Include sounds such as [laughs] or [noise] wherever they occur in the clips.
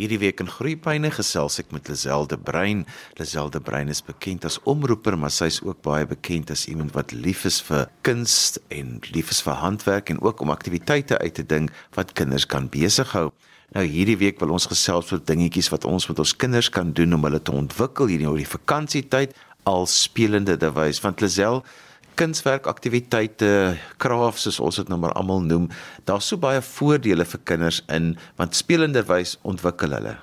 Hierdie week in Groepyne gesels ek met Lazelle de Bruin. Lazelle de Bruin is bekend as omroeper, maar sy is ook baie bekend as iemand wat lief is vir kuns en lief is vir handwerk en ook om aktiwiteite uit te dink wat kinders kan besighou. Nou hierdie week wil ons gesels oor dingetjies wat ons met ons kinders kan doen om hulle te ontwikkel hierdie oor die vakansietyd al spelende te wys. Want Lazelle kunswerkaktiwiteite, crafts soos ons dit nou maar almal noem, daar's so baie voordele vir kinders in want spelenderwys ontwikkel hulle.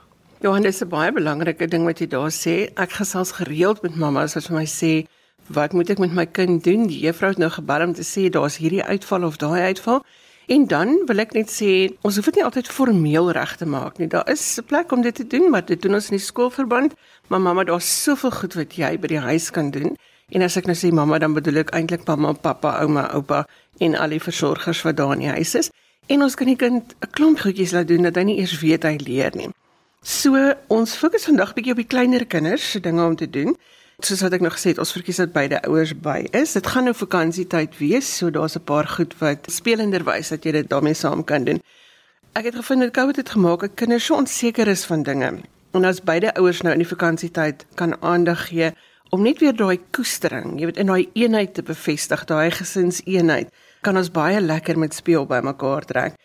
Johan, dis 'n baie belangrike ding wat jy daar sê. Ek gesels gereeld met mammas wat vir my sê, "Wat moet ek met my kind doen?" Die juffrou het nou gebel om te sê daar's hierdie uitval of daai uitval. En dan wil ek net sê, ons hoef dit nie altyd formeel reg te maak nie. Daar is 'n plek om dit te doen, maar dit doen ons in die skoolverband. Maar mamma, daar's soveel goed wat jy by die huis kan doen. En as ek nou sê mamma, dan bedoel ek eintlik mamma, pappa, ouma, oupa en al die versorgers wat daar in die huis is. En ons kan die kind 'n klomp goedjies laat doen dat hy nie eers weet hy leer nie. So ons fokus vandag bietjie op die kleiner kinders se dinge om te doen. Soos wat ek nog gesê het, ons verkies dat beide ouers by is. Dit gaan nou vakansietyd wees, so daar's 'n paar goed wat spelenderwys dat jy dit daarmee saam kan doen. Ek het gevind dat COVID het gemaak dat kinders so onseker is van dinge. En as beide ouers nou in die vakansietyd kan aandag gee om net weer daai koestering, jy weet, in daai eenheid te bevestig, daai gesinseenheid, kan ons baie lekker met speel by mekaar trek.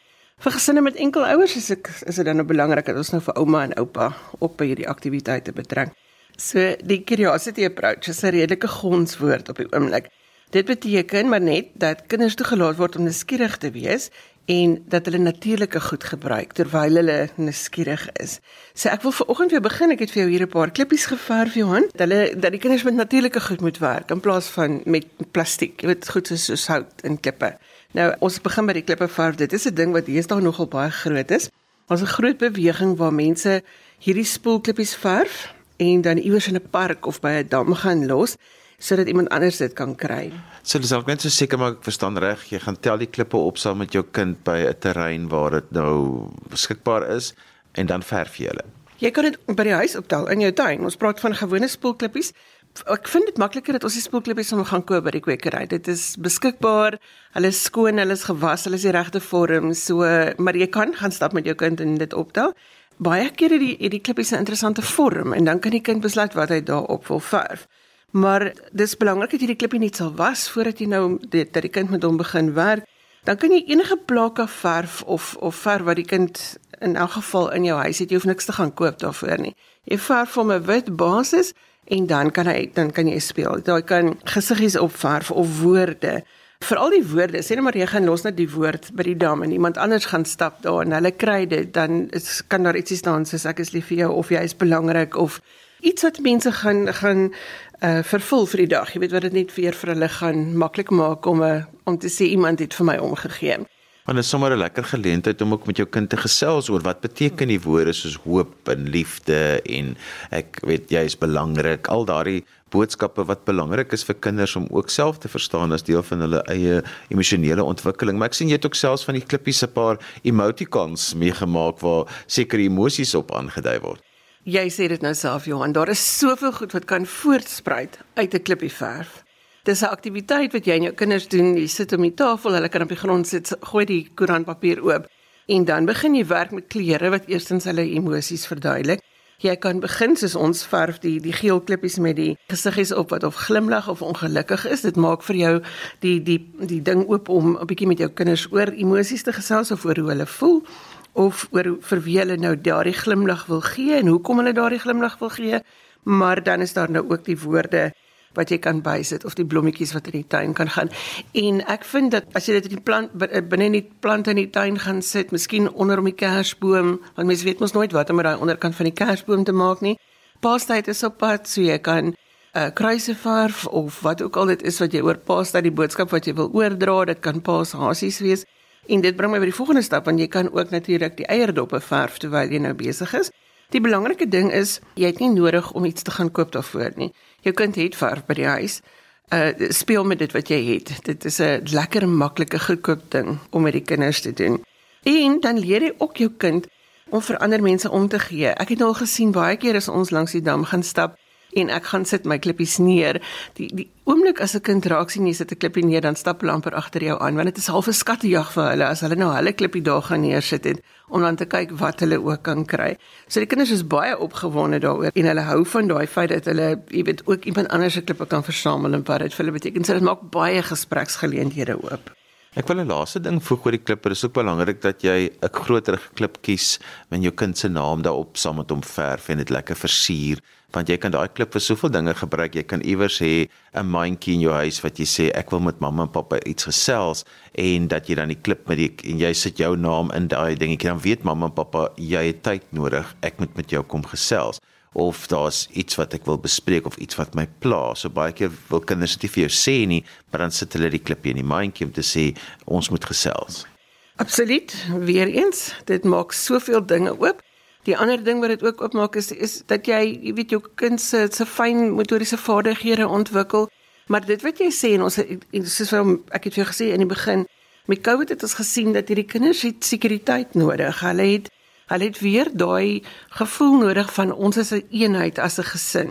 Vir gesinne met enkel ouers is ek is dit dan nou belangrik dat ons nou vir ouma en oupa op by hierdie aktiwiteite betrek. So die curiosity approach is 'n redelike gonswoord op die oomblik. Dit beteken maar net dat kinders toegelaat word om nuuskierig te wees en dat hulle natuurlike goed gebruik terwyl hulle nuuskierig is. So ek wil vanoggend weer begin. Ek het vir jou hier 'n paar klippies geverf, Johan. Hulle dat die kinders met natuurlike goed moet werk in plaas van met plastiek. Jy weet goed soos, soos hout en klippe. Nou ons begin by die klippe verf. Dit is 'n ding wat hier's daar nogal baie groot is. Ons 'n groot beweging waar mense hierdie spoelklippies verf en dan iewers in 'n park of by 'n dam gaan los sodat iemand anders dit kan kry. So dis ook net so seker maar ek verstaan reg, jy gaan tel die klippe op saam met jou kind by 'n terrein waar dit nou beskikbaar is en dan verf jy hulle. Jy kan dit by die huis optel in jou tuin. Ons praat van gewone spoelklippies. Ek vind dit makliker dat ons die spoelklippies om gaan koop by die kwekery. Dit is beskikbaar. Hulle is skoon, hulle is gewas, hulle is die regte vorm. So, maar jy kan gaan stap met jou kind en dit optel. Baie kere die die klippies 'n interessante vorm en dan kan die kind besluit wat hy daarop wil verf. Maar dis belangrik dat jy die klippie net sal was voordat jy nou die, dat die kind met hom begin werk. Dan kan jy enige plak af verf of of verf wat die kind in elk geval in jou huis het, jy hoef niks te gaan koop daarvoor nie. Jy verf hom 'n wit basis en dan kan hy dan kan jy speel. Jy kan gesiggies opverf of woorde. Vir al die woorde, sê net maar jy gaan los net die woord by die dam en iemand anders gaan stap daar en hulle kry dit, dan is kan daar ietsie staan soos ek is lief vir jou of jy is belangrik of iets wat mense gaan gaan uh vervul vir die dag. Jy weet wat dit net vir vir hulle gaan maklik maak om 'n uh, om te sê iemand het vir my omgegee. Want dit is sommer 'n lekker geleentheid om ook met jou kind te gesels oor wat beteken die woorde soos hoop en liefde en ek weet jy is belangrik. Al daardie boodskappe wat belangrik is vir kinders om ook self te verstaan as deel van hulle eie emosionele ontwikkeling. Maar ek sien jy het ook selfs van die klippies 'n paar emoticons meegemaak waar sekere emosies op aangedui word. Jy sê dit nou self Johan, daar is soveel goed wat kan voortspruit uit 'n klippie verf. Dis 'n aktiwiteit wat jy en jou kinders doen. Jy sit om die tafel, hulle kan op die grond sit, gooi die koerantpapier oop en dan begin jy werk met kleure wat eerstens hulle emosies verduidelik. Jy kan begin soos ons verf die die geel klippies met die gesiggies op wat of glimlag of ongelukkig is. Dit maak vir jou die die die ding oop om 'n bietjie met jou kinders oor emosies te gesels of oor hoe hulle voel of oor vir wie hulle nou daardie glimlag wil gee en hoekom hulle daardie glimlag wil gee, maar dan is daar nou ook die woorde wat jy kan bysit of die blommetjies wat in die tuin kan gaan. En ek vind dat as jy dit in die plant binne in die plante in die tuin gaan sit, miskien onder om die kersboom, want mense weet mos nooit wat om met daai onderkant van die kersboom te maak nie. Paastyd is op pad, so jy kan 'n uh, kruise verf of wat ook al dit is wat jy oor Paastyd die boodskap wat jy wil oordra, dit kan paashasies wees. En dit bring my by die volgende stap want jy kan ook natuurlik die eierdoppe verf terwyl jy nou besig is. Die belangrike ding is jy het nie nodig om iets te gaan koop daarvoor nie. Jou kind het verf by die huis. Uh speel met dit wat jy het. Dit is 'n lekker maklike goedkoop ding om met die kinders te doen. En dan leer jy ook jou kind om vir ander mense om te gee. Ek het al gesien baie keer as ons langs die dam gaan stap, en ek gaan sit my klippies neer. Die die oomblik as 'n kind raak sien jy sit 'n klippie neer, dan stap hulle amper agter jou aan want dit is half 'n skattejag vir hulle as hulle nou hulle klippie daar gaan neersit en om dan te kyk wat hulle ook kan kry. So die kinders is baie opgewonde daaroor en hulle hou van daai feit dat hulle, jy weet, ook iemand anders se klippe kan versamel en wat dit vir hulle beteken. So dit maak baie gespreksgeleenthede oop. Ek wil 'n laaste ding voeg oor die klipper. Dit is ook belangrik dat jy 'n groter klip kies wanneer jou kind se naam daarop saam met hom verf en dit lekker versier, want jy kan daai klip vir soveel dinge gebruik. Jy kan iewers hê 'n mandjie in jou huis wat jy sê ek wil met mamma en pappa iets gesels en dat jy dan die klip met die en jy sit jou naam in daai dingetjie dan weet mamma en pappa jy het tyd nodig. Ek moet met jou kom gesels of daar's iets wat ek wil bespreek of iets wat my pla. So baie keer wil kinders dit nie vir jou sê nie, maar dan sit hulle die klippie in die mandjie om te sê ons moet gesels. Absoluut. Weereens, dit maak soveel dinge oop. Die ander ding wat dit ook oopmaak is is dat jy, jy weet jou kind se se fyn motoriese vaardighede ontwikkel. Maar dit wat jy sê en ons soos wat ek het vir jou gesê in die begin, met COVID het ons gesien dat hierdie kinders het sekuriteit nodig. Hulle het Hulle het weer daai gevoel nodig van ons is 'n een eenheid as 'n gesin.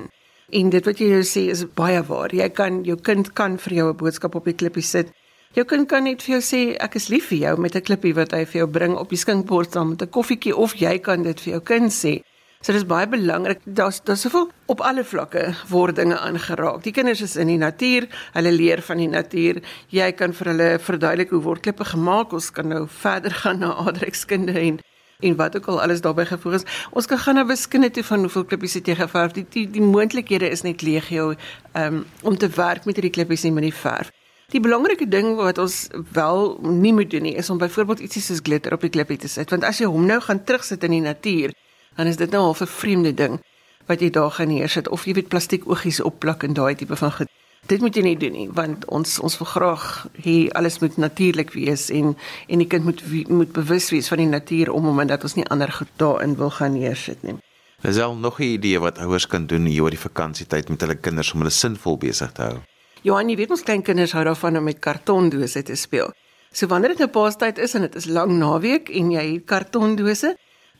En dit wat jy nou sê is baie waar. Jy kan jou kind kan vir jou 'n boodskap op die klippie sit. Jou kind kan net vir jou sê ek is lief vir jou met 'n klippie wat hy vir jou bring op die skinkbord saam met 'n koffietjie of jy kan dit vir jou kind sê. So dis baie belangrik. Daar's daar's soveel op alle vlakke word dinge aangeraak. Die kinders is in die natuur, hulle leer van die natuur. Jy kan vir hulle verduidelik hoe word klippe gemaak. Ons kan nou verder gaan na aardrykskunde en en wat ook al alles daarbey gevoeg is. Ons kan gaan na wiskunde toe van hoeveel klippies het jy geverf. Die die, die moontlikhede is net legio um, om te werk met hierdie klippies en met die verf. Die belangrike ding wat ons wel nie moet doen nie is om byvoorbeeld ietsie soos glitter op die klippie te sit want as jy hom nou gaan terugsit in die natuur dan is dit nou al 'n vreemde ding wat jy daar gaan neersit of jy weet plastiek oogies opplak en daai tipe van goed dit moet jy nie doen nie want ons ons wil graag hê alles moet natuurlik wees en en die kind moet moet bewus wees van die natuur om hom en dat ons nie ander goed daarin wil gaan neersit nie. Is al nog 'n idee wat ouers kan doen hier oor die vakansietyd met hulle kinders om hulle sinvol besig te hou? Johan, jy weet ons klein kinders hou daarvan om met kartondose te speel. So wanneer dit nou paastyd is en dit is lang naweek en jy het kartondose,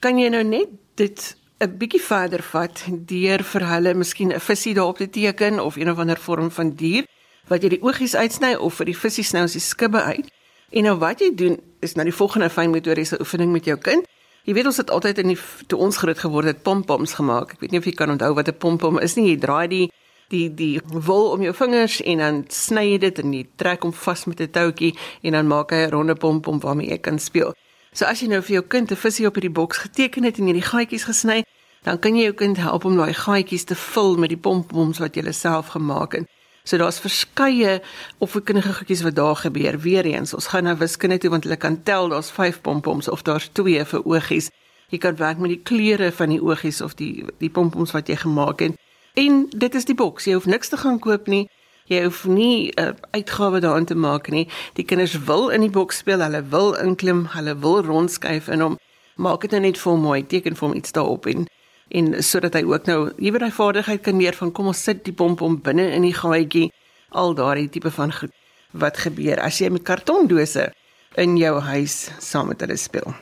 kan jy nou net dit 'n bietjie verder vat deur vir hulle miskien 'n visie daarop te teken of een of ander vorm van dier wat jy die oogies uitsny of vir die visie snou as die skibbe uit. En nou wat jy doen is nou die volgende fynmotoriese oefening met jou kind. Jy weet ons het altyd in die toe ons groot geword het pompoms gemaak. Ek weet nie of jy kan onthou wat 'n pompom is nie. Jy draai die die die wol om jou vingers en dan sny jy dit en jy trek hom vas met 'n toutjie en dan maak hy 'n ronde pompom waarmee jy kan speel. So as jy nou vir jou kind 'n visie op hierdie boks geteken het en hierdie gaatjies gesny, dan kan jy jou kind help om daai gaatjies te vul met die pompoms wat jy self gemaak het. So daar's verskeie opvoedkundige goedjies wat daar gebeur. Weereens, ons gaan na wiskunde toe want hulle kan tel daar's 5 pompoms of daar's 2 vir oogies. Jy kan werk met die kleure van die oogies of die die pompoms wat jy gemaak het. En dit is die boks. Jy hoef niks te gaan koop nie. Jy hoef nie 'n uh, uitgawe daarin te maak nie. Die kinders wil in die boks speel, hulle wil inklim, hulle wil rondskuif in hom. Maak dit nou net vir mooi, teken vir hom iets daarop en en sodat hy ook nou iewer daai vaardigheid kan leer van kom ons sit die pompom binne in die gaatjie. Al daardie tipe van goed wat gebeur as jy met kartondose in jou huis saam met hulle speel.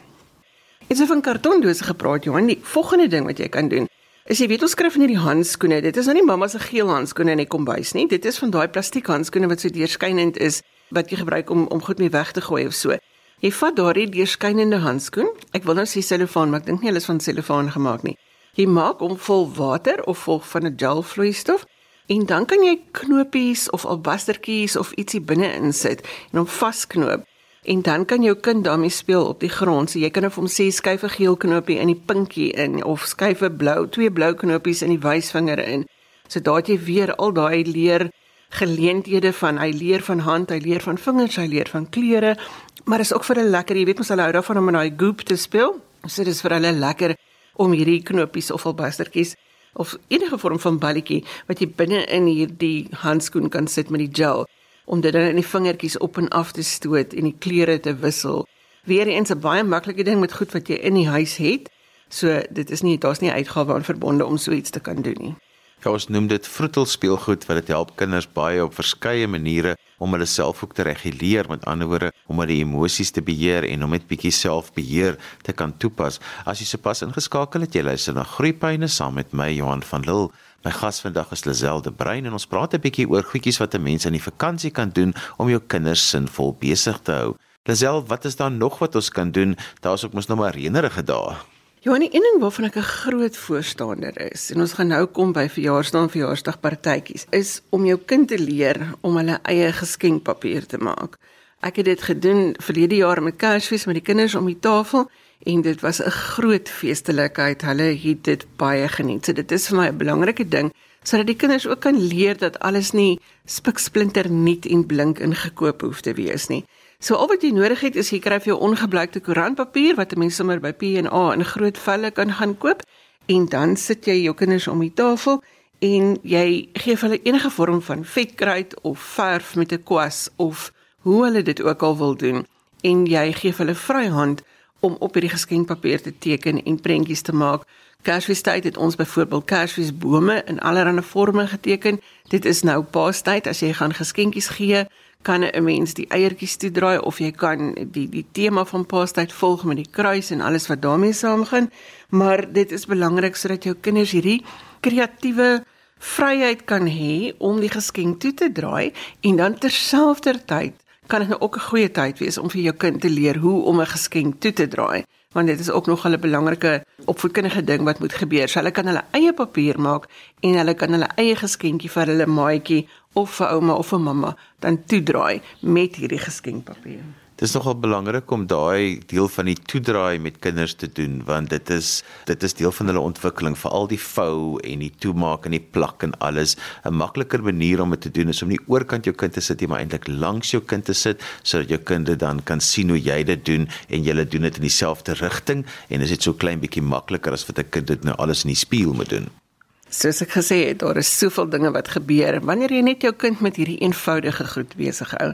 Is of 'n kartondose gepraat Johan, die volgende ding wat jy kan doen As jy weet ons skryf in hierdie handskoene, dit is nou nie mamma se geel handskoene in die kombuis nie. Dit is van daai plastiek handskoene wat so deurskynend is wat jy gebruik om om goed mee weg te gooi of so. Jy vat daardie deurskynende handskoen. Ek wil nou sê selofaan, maar ek dink nie hulle is van selofaan gemaak nie. Jy maak hom vol water of vol van 'n gel vloeistof en dan kan jy knopies of albastertjies of ietsie binne insit en hom vasknoop en dan kan jou kind daarmee speel op die grond. So jy kan of hom sê skuif 'n geel knopie in die pinkie in of skuif 'n blou, twee blou knopies in die wysvinger in. So daat jy weer al daai leer geleenthede van hy leer van hand, hy leer van vingers, hy leer van kleure, maar is ook vir hulle lekker. Jy weet mos hulle hou daarvan om in daai goop te speel. So dis vir hulle lekker om hierdie knopies of albastertjies of enige vorm van balletjie wat jy binne in hierdie handskoen kan sit met die gel om dit dan in die vingertjies op en af te stoot en die kleure te wissel. Weereens 'n baie maklike ding met goed wat jy in die huis het. So dit is nie daar's nie uitgawe aan verbonde om so iets te kan doen nie. Ja, ons noem dit vroetelspeelgoed wat dit help kinders baie op verskeie maniere om hulle self ook te reguleer, met ander woorde om hulle emosies te beheer en om net bietjie selfbeheer te kan toepas. As jy sopas ingeskakel het, jy luister na Groepyne saam met my Johan van Lille. My gas vandag is Lazelle de Bruin en ons praat 'n bietjie oor goedjies wat 'n mens in die vakansie kan doen om jou kinders sinvol besig te hou. Lazelle, wat is daar nog wat ons kan doen? Daar's ook mos nog maar reënerige dae. Ja, en 'n ding waarvan ek 'n groot voorstander is, en ons gaan nou kom by verjaarsdae en verjaarsdagpartytjies, is om jou kind te leer om hulle eie geskenkpapier te maak. Ek het dit gedoen verlede jaar met Kersfees met die kinders om die tafel en dit was 'n groot feestelikheid. Hulle het dit baie geniet. So dit is vir my 'n belangrike ding sodat die kinders ook kan leer dat alles nie spiksplinter nuut en blink ingekoop hoef te wees nie. So al wat jy nodig het is jy kry vir jou ongebruikte koerantpapier wat 'n mens sommer by P&A in groot velle kan gaan koop en dan sit jy jou kinders om die tafel en jy gee hulle enige vorm van vetkruid of verf met 'n kwas of hoe hulle dit ook al wil doen en jy gee hulle vryhand om op hierdie geskenkpapier te teken en prentjies te maak. Kersfeestyd het ons byvoorbeeld Kersfeesbome in allerlei forme geteken. Dit is nou Paastyd as jy gaan geskenkies gee kan 'n mens die eiertjies toedraai of jy kan die die tema van Paastyd volg met die kruis en alles wat daarmee saamgaan. Maar dit is belangrik sodat jou kinders hierdie kreatiewe vryheid kan hê om die geskenk toe te draai en dan terselfdertyd kan dit nou ook 'n goeie tyd wees om vir jou kind te leer hoe om 'n geskenk toe te draai want dit is ook nog 'n belangrike opvoedkundige ding wat moet gebeur. So hulle kan hulle eie papier maak en hulle kan hulle eie geskenkie vir hulle maatjie of vir ouma of vir mamma dan toedraai met hierdie geskenkpapier. Dit is nogal belangrik om daai deel van die toedraai met kinders te doen want dit is dit is deel van hulle ontwikkeling veral die vou en die toemaak en die plak en alles 'n makliker manier om dit te doen is om nie oorkant jou kind te sit nie maar eintlik langs jou kind te sit sodat jou kind dan kan sien hoe jy dit doen en jy doen dit in dieselfde rigting en is dit so klein bietjie makliker as wat 'n kind dit nou alles in die spieël moet doen. Soos ek gesê het, daar is soveel dinge wat gebeur wanneer jy net jou kind met hierdie eenvoudige goed besig hou.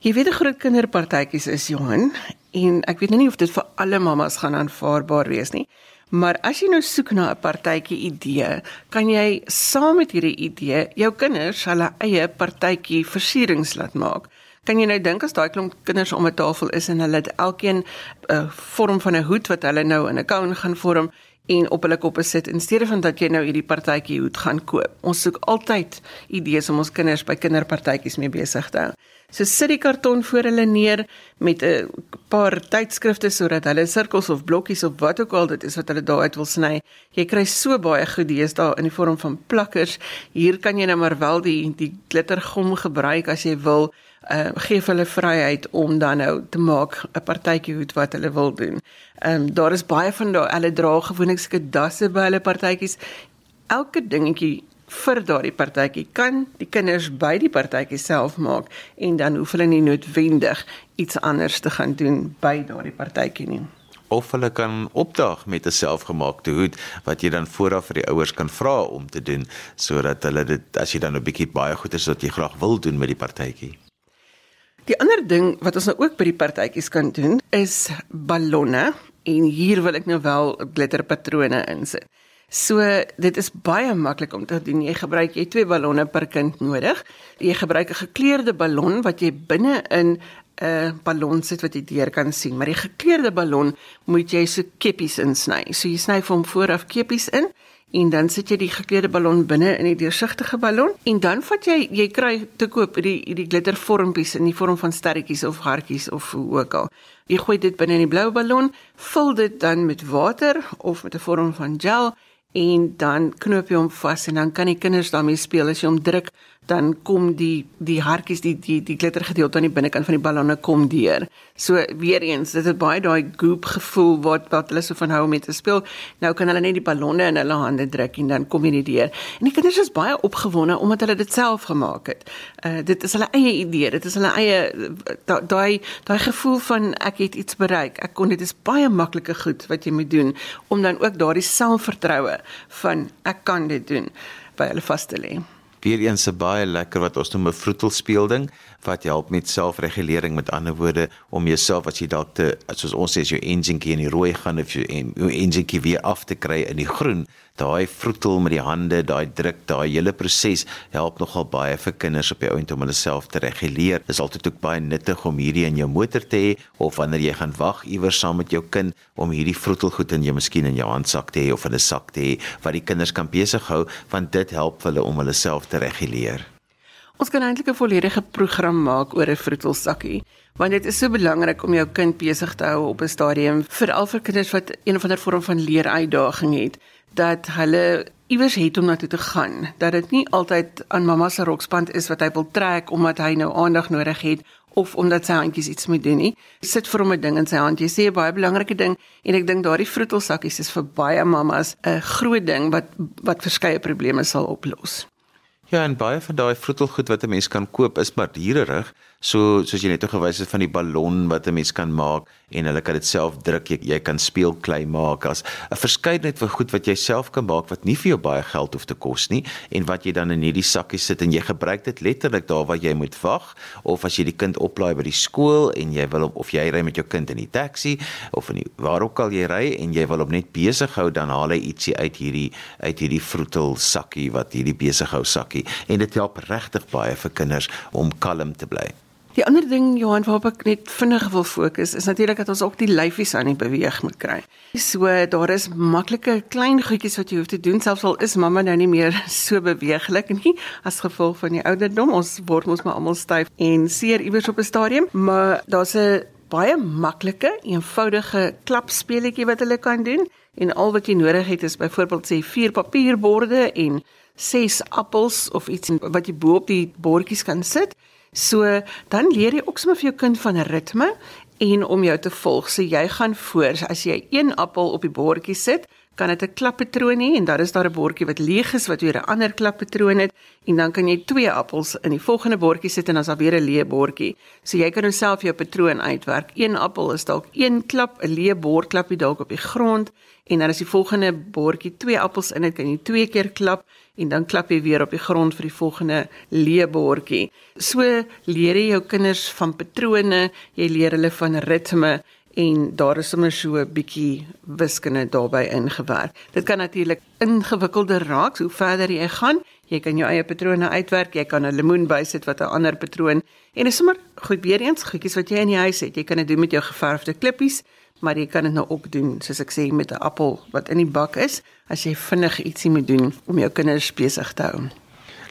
Jy weet 'n groot kinderpartytjies is Johan en ek weet nou nie of dit vir alle mammas gaan aanvaarbaar wees nie. Maar as jy nou soek na 'n partytjie idee, kan jy saam met hierdie idee jou kinders hulle eie partytjie versierings laat maak. Kan jy nou dink as daai klomp kinders om 'n tafel is en hulle het elkeen 'n vorm van 'n hoed wat hulle nou in 'n koun gaan vorm en op hulle koppe sit in steede van dat jy nou hierdie partytjie hoed gaan koop. Ons soek altyd idees om ons kinders by kinderpartytjies mee besig te hou. So sit die karton voor hulle neer met 'n paar tydskrifte sodat hulle sirkels of blokkies of wat ook al dit is wat hulle daaruit wil sny. Jy kry so baie goedes daar in die vorm van plakkers. Hier kan jy nou maar wel die die glittergom gebruik as jy wil. Uh gee hulle vryheid om dan nou te maak 'n partytjie hoed wat hulle wil doen. Ehm um, daar is baie van daai hulle dra gewoonlik sulke dasse by hulle partytjies. Elke dingetjie vir daardie partytjie kan die kinders by die partytjie self maak en dan hoef hulle nie noodwendig iets anders te gaan doen by daardie partytjie nie of hulle kan opdaag met 'n selfgemaakte hoed wat jy dan vooraf vir die ouers kan vra om te doen sodat hulle dit as jy dan 'n bietjie baie goed is wat jy graag wil doen met die partytjie. Die ander ding wat ons nou ook by die partytjies kan doen is ballonne en hier wil ek nou wel glitterpatrone insit. So dit is baie maklik om te doen. Jy gebruik jy twee ballonne per kind nodig. Jy gebruik 'n gekleurde ballon wat jy binne in 'n ballon sit wat jy deur kan sien, maar die gekleurde ballon moet jy so keppies insny. So jy sny vir hom vooraf keppies in en dan sit jy die gekleurde ballon binne in die deursigtige ballon en dan vat jy jy kry te koop die die glittervormpies in die vorm van sterretjies of hartjies of hoe ook al. Jy gooi dit binne in die blou ballon, vul dit dan met water of met 'n vorm van gel en dan knoop jy hom vas en dan kan die kinders daarmee speel as jy hom druk dan kom die die hartjies die die die glittergedeelte aan die binnekant van die ballonne kom deur. So weer eens, dit het baie daai goop gevoel wat wat hulle so van hou om mee te speel. Nou kan hulle net die ballonne in hulle hande druk en dan kom jy deur. En die kinders is baie opgewonde omdat hulle dit self gemaak het. Uh dit is hulle eie idee, dit is hulle eie daai daai gevoel van ek het iets bereik. Ek kon dit is baie maklike goed wat jy moet doen om dan ook daardie selfvertroue van ek kan dit doen by hulle vas te lê. Weereens 'n baie lekker wat ons noem 'n vroetelspeelding wat help met selfregulering met ander woorde om jouself as jy dalk te soos ons sê as jou enjinkie in die rooi gaan of jou enjinkie weer af te kry in die groen daai vroetel met die hande, daai druk, daai hele proses help nogal baie vir kinders op die ount om hulle self te reguleer. Dit is altyd ook baie nuttig om hierdie in jou motor te hê of wanneer jy gaan wag iewers saam met jou kind om hierdie vroetelgoed in jou miskien in jou handsak te hê of in 'n sak te hê wat die kinders kan besig hou want dit help hulle om hulle self te reguleer. Ons kan eintlik 'n volledige program maak oor 'n vroetelsakkie want dit is so belangrik om jou kind besig te hou op 'n stadium veral vir kinders wat een of ander vorm van leeruitdaging het dat hulle iewers het om na toe te gaan. Dat dit nie altyd aan mamma se roksband is wat hy wil trek omdat hy nou aandag nodig het of omdat sy handjies iets moet doen nie. Sit vir hom 'n ding in sy hand. Jy sê 'n baie belangrike ding en ek dink daardie vroetelsakkies is vir baie mammas 'n groot ding wat wat verskeie probleme sal oplos Ja, en baie van daai vroetelgoed wat 'n mens kan koop is maar duurerig so soos jy net gewys het van die ballon wat 'n mens kan maak en hulle kan dit self druk. Jy, jy kan speelklei maak as 'n verskeidenheid van goed wat jy self kan maak wat nie vir jou baie geld hoef te kos nie en wat jy dan in hierdie sakkie sit en jy gebruik dit letterlik daar waar jy moet wag. Of as jy die kind oplaai by die skool en jy wil of jy ry met jou kind in die taxi of in die, waar ook al jy ry en jy wil hom net besig hou dan haal hy ietsie uit hierdie uit hierdie vroetel sakkie wat hierdie besig hou sakkie en dit help regtig baie vir kinders om kalm te bly Die ander ding Johan waarop ek net vinnig wil fokus is natuurlik dat ons ook die lyfies aan die beweeg moet kry. So daar is maklike klein goedjies wat jy hoef te doen selfs al is mamma nou nie meer [laughs] so beweeglik nie as gevolg van die ouderdom. Ons word mos maar almal styf en seer iewers op 'n stadium, maar daar's 'n baie maklike, eenvoudige klapspeletjie wat hulle kan doen en al wat jy nodig het is byvoorbeeld sê vier papierborde en ses appels of iets wat jy bo op die bordjies kan sit So dan leer jy ook sommer vir jou kind van ritme en om jou te volg. So jy gaan voor. So as jy een appel op die bordjie sit, kan dit 'n klappatroon hê en dan is daar 'n bordjie wat leeg is wat weer 'n ander klappatroon het en dan kan jy twee appels in die volgende bordjie sit en dan is daar weer 'n leë bordjie. So jy kan jouself jou patroon uitwerk. Een appel is dalk een klap, 'n leë bordklapie dalk op die grond en dan as die volgende bordjie twee appels in het, kan jy twee keer klap en dan klap jy weer op die grond vir die volgende leebordjie. So leer jy jou kinders van patrone, jy leer hulle van ritme en daar is sommer so 'n bietjie wiskunde daarbey ingewerk. Dit kan natuurlik ingewikkelder raak hoe verder jy gaan. Jy kan jou eie patrone uitwerk, jy kan 'n lemoen bysit wat 'n ander patroon en is sommer goed weer eens goedjies wat jy in die huis het. Jy kan dit doen met jou geverfde klippies maar jy kan dit nou ook doen soos ek sê met 'n appel wat in die bak is as jy vinnig ietsie moet doen om jou kinders besig te hou.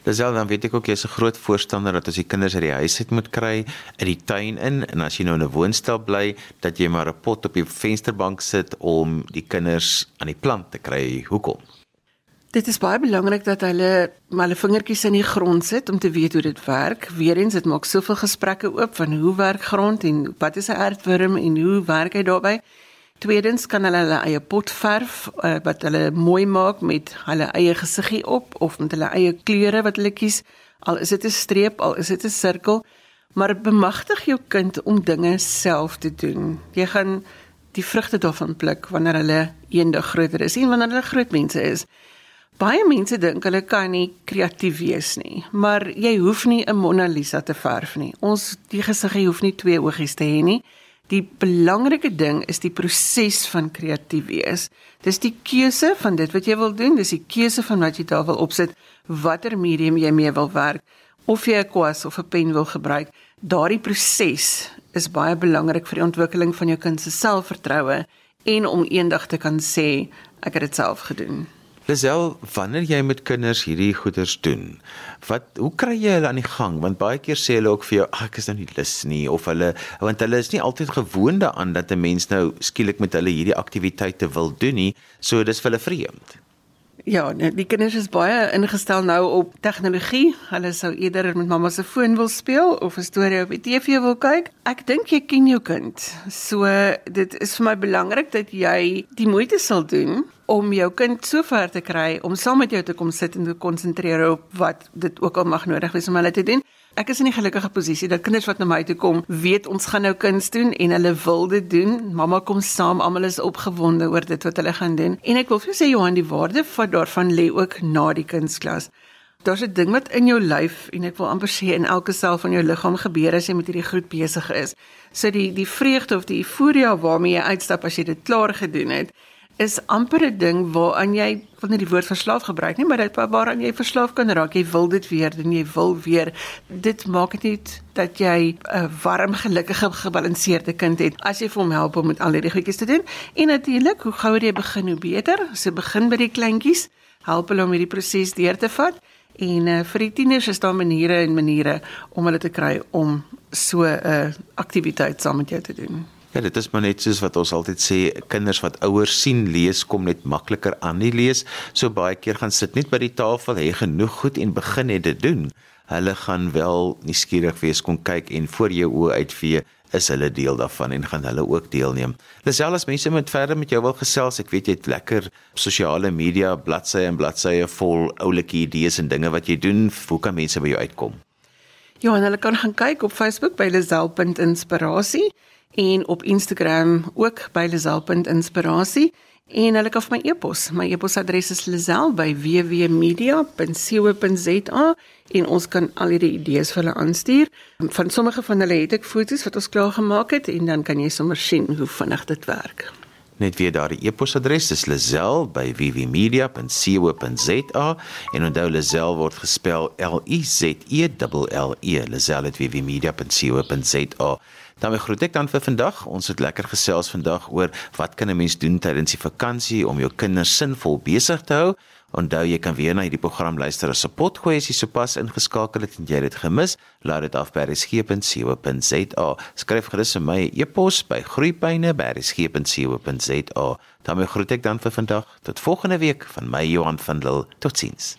Disel dan weet ek ook jy's 'n groot voorstander dat as jy kinders uit die huis uit moet kry in die tuin in en as jy nou in 'n woonstel bly dat jy maar 'n pot op die vensterbank sit om die kinders aan die plant te kry. Hoekom? Dit is baie belangrik dat hulle hulle vingertjies in die grond sit om te weet hoe dit werk. Weerens dit maak soveel gesprekke oop van hoe werk grond en wat is 'n aardwurm en hoe werk hy daarbey. Tweedens kan hulle hulle eie pot verf uh, wat hulle mooi maak met hulle eie gesiggie op of met hulle eie kleure wat hulle kies. Al is dit 'n streep, al is dit 'n sirkel, maar bemagtig jou kind om dinge self te doen. Jy gaan die vrugte daarvan pluk wanneer hulle eendag groter is en wanneer hulle groot mense is. Baie mense dink hulle kan nie kreatief wees nie, maar jy hoef nie 'n Mona Lisa te verf nie. Ons die gesig hoef nie twee oogies te hê nie. Die belangrike ding is die proses van kreatief wees. Dis die keuse van dit wat jy wil doen, dis die keuse van wat jy daar wil opsit, watter medium jy mee wil werk, of jy 'n kwas of 'n pen wil gebruik. Daardie proses is baie belangrik vir die ontwikkeling van jou kind se selfvertroue en om eendag te kan sê ek het dit self gedoen. Lisel, wanneer jy met kinders hierdie goeders doen, wat hoe kry jy hulle aan die gang? Want baie keer sê hulle ook vir jou, "Ag, ek is nou nie lus nie," of hulle want hulle is nie altyd gewoond daaraan dat 'n mens nou skielik met hulle hierdie aktiwiteite wil doen nie, so dis vir hulle vreemd. Ja, nee, die kinders is baie ingestel nou op tegnologie. Hulle sou eerder met mamma se foon wil speel of 'n storie op die TV wil kyk. Ek dink jy ken jou kind. So dit is vir my belangrik dat jy die moeite sal doen om jou kind so ver te kry om saam met jou te kom sit en te konsentreer op wat dit ook al mag nodig wees om hulle te doen. Ek is in die gelukkige posisie dat kinders wat na my toe kom, weet ons gaan nou kuns doen en hulle wil dit doen. Mamma kom saam, almal is opgewonde oor dit wat hulle gaan doen. En ek wil vir jou sê Johan, die waarde van daarvan lê ook na die kunsklas. Daar's 'n ding wat in jou lyf en ek wil amper sê in elke sel van jou liggaam gebeur as jy met hierdie goed besig is. So die die vreugde of die euforia waarmee jy uitstap as jy dit klaar gedoen het, is amper 'n ding waaraan jy wanneer die woord verslaaf gebruik nie, maar dit waaraan jy verslaaf kan raak. Jy wil dit weer doen, jy wil weer. Dit maak dit net dat jy 'n warm, gelukkige, gebalanseerde kind het as jy vir hom help om met al hierdie goedjies te doen. En natuurlik, hoe gouer jy begin, hoe beter. So begin by die kleintjies, help hulle om hierdie proses deur te vat. En uh, vir die tieners is daar maniere en maniere om hulle te kry om so 'n uh, aktiwiteit saam met jou te doen. Ja, dit is maar net soos wat ons altyd sê, kinders wat ouers sien lees kom net makliker aan die lees. So baie keer gaan sit net by die tafel, hê genoeg goed en begin net dit doen. Hulle gaan wel nuuskierig wees kom kyk en voor jou oë uitvee is hulle deel daarvan en gaan hulle ook deelneem. Lisel as mense met verder met jou wil gesels, ek weet jy het lekker sosiale media bladsye en bladsye vol oulike idees en dinge wat jy doen. Hoe kan mense by jou uitkom? Ja, hulle kan gaan kyk op Facebook by lisel.inspirasie en op Instagram ook by lazel.inspirasie en hulle kan vir my e-pos. My e-posadres is lazel@wwmedia.co.za en ons kan al hierdie idees vir hulle aanstuur. Van sommige van hulle het ek foto's wat ons klaar gemaak het en dan kan jy sommer sien hoe vinnig dit werk. Net weer daardie e-posadres is lazel@wwmedia.co.za en onthou lazel word gespel L I Z E L L E lazel@wwmedia.co.za Dan groet ek dan vir vandag. Ons het lekker gesels vandag oor wat kan 'n mens doen tydens die vakansie om jou kinders sinvol besig te hou. Onthou jy kan weer na hierdie program luister as 'n potgooi as jy sopas ingeskakel het en jy het dit gemis. Laat dit af by resgep.co.za. Skryf gerus vir my e-pos by groeipyne@resgep.co.za. Dan groet ek dan vir vandag. Tot volgende week van my Johan van Lille. Totsiens.